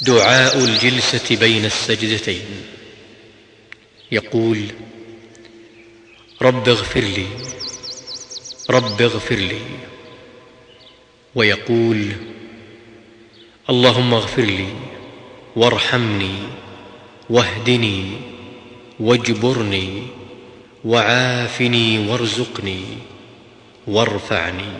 دعاء الجلسة بين السجدتين. يقول رب اغفر لي رب اغفر لي. ويقول اللهم اغفر لي وارحمني واهدني واجبرني وعافني وارزقني وارفعني.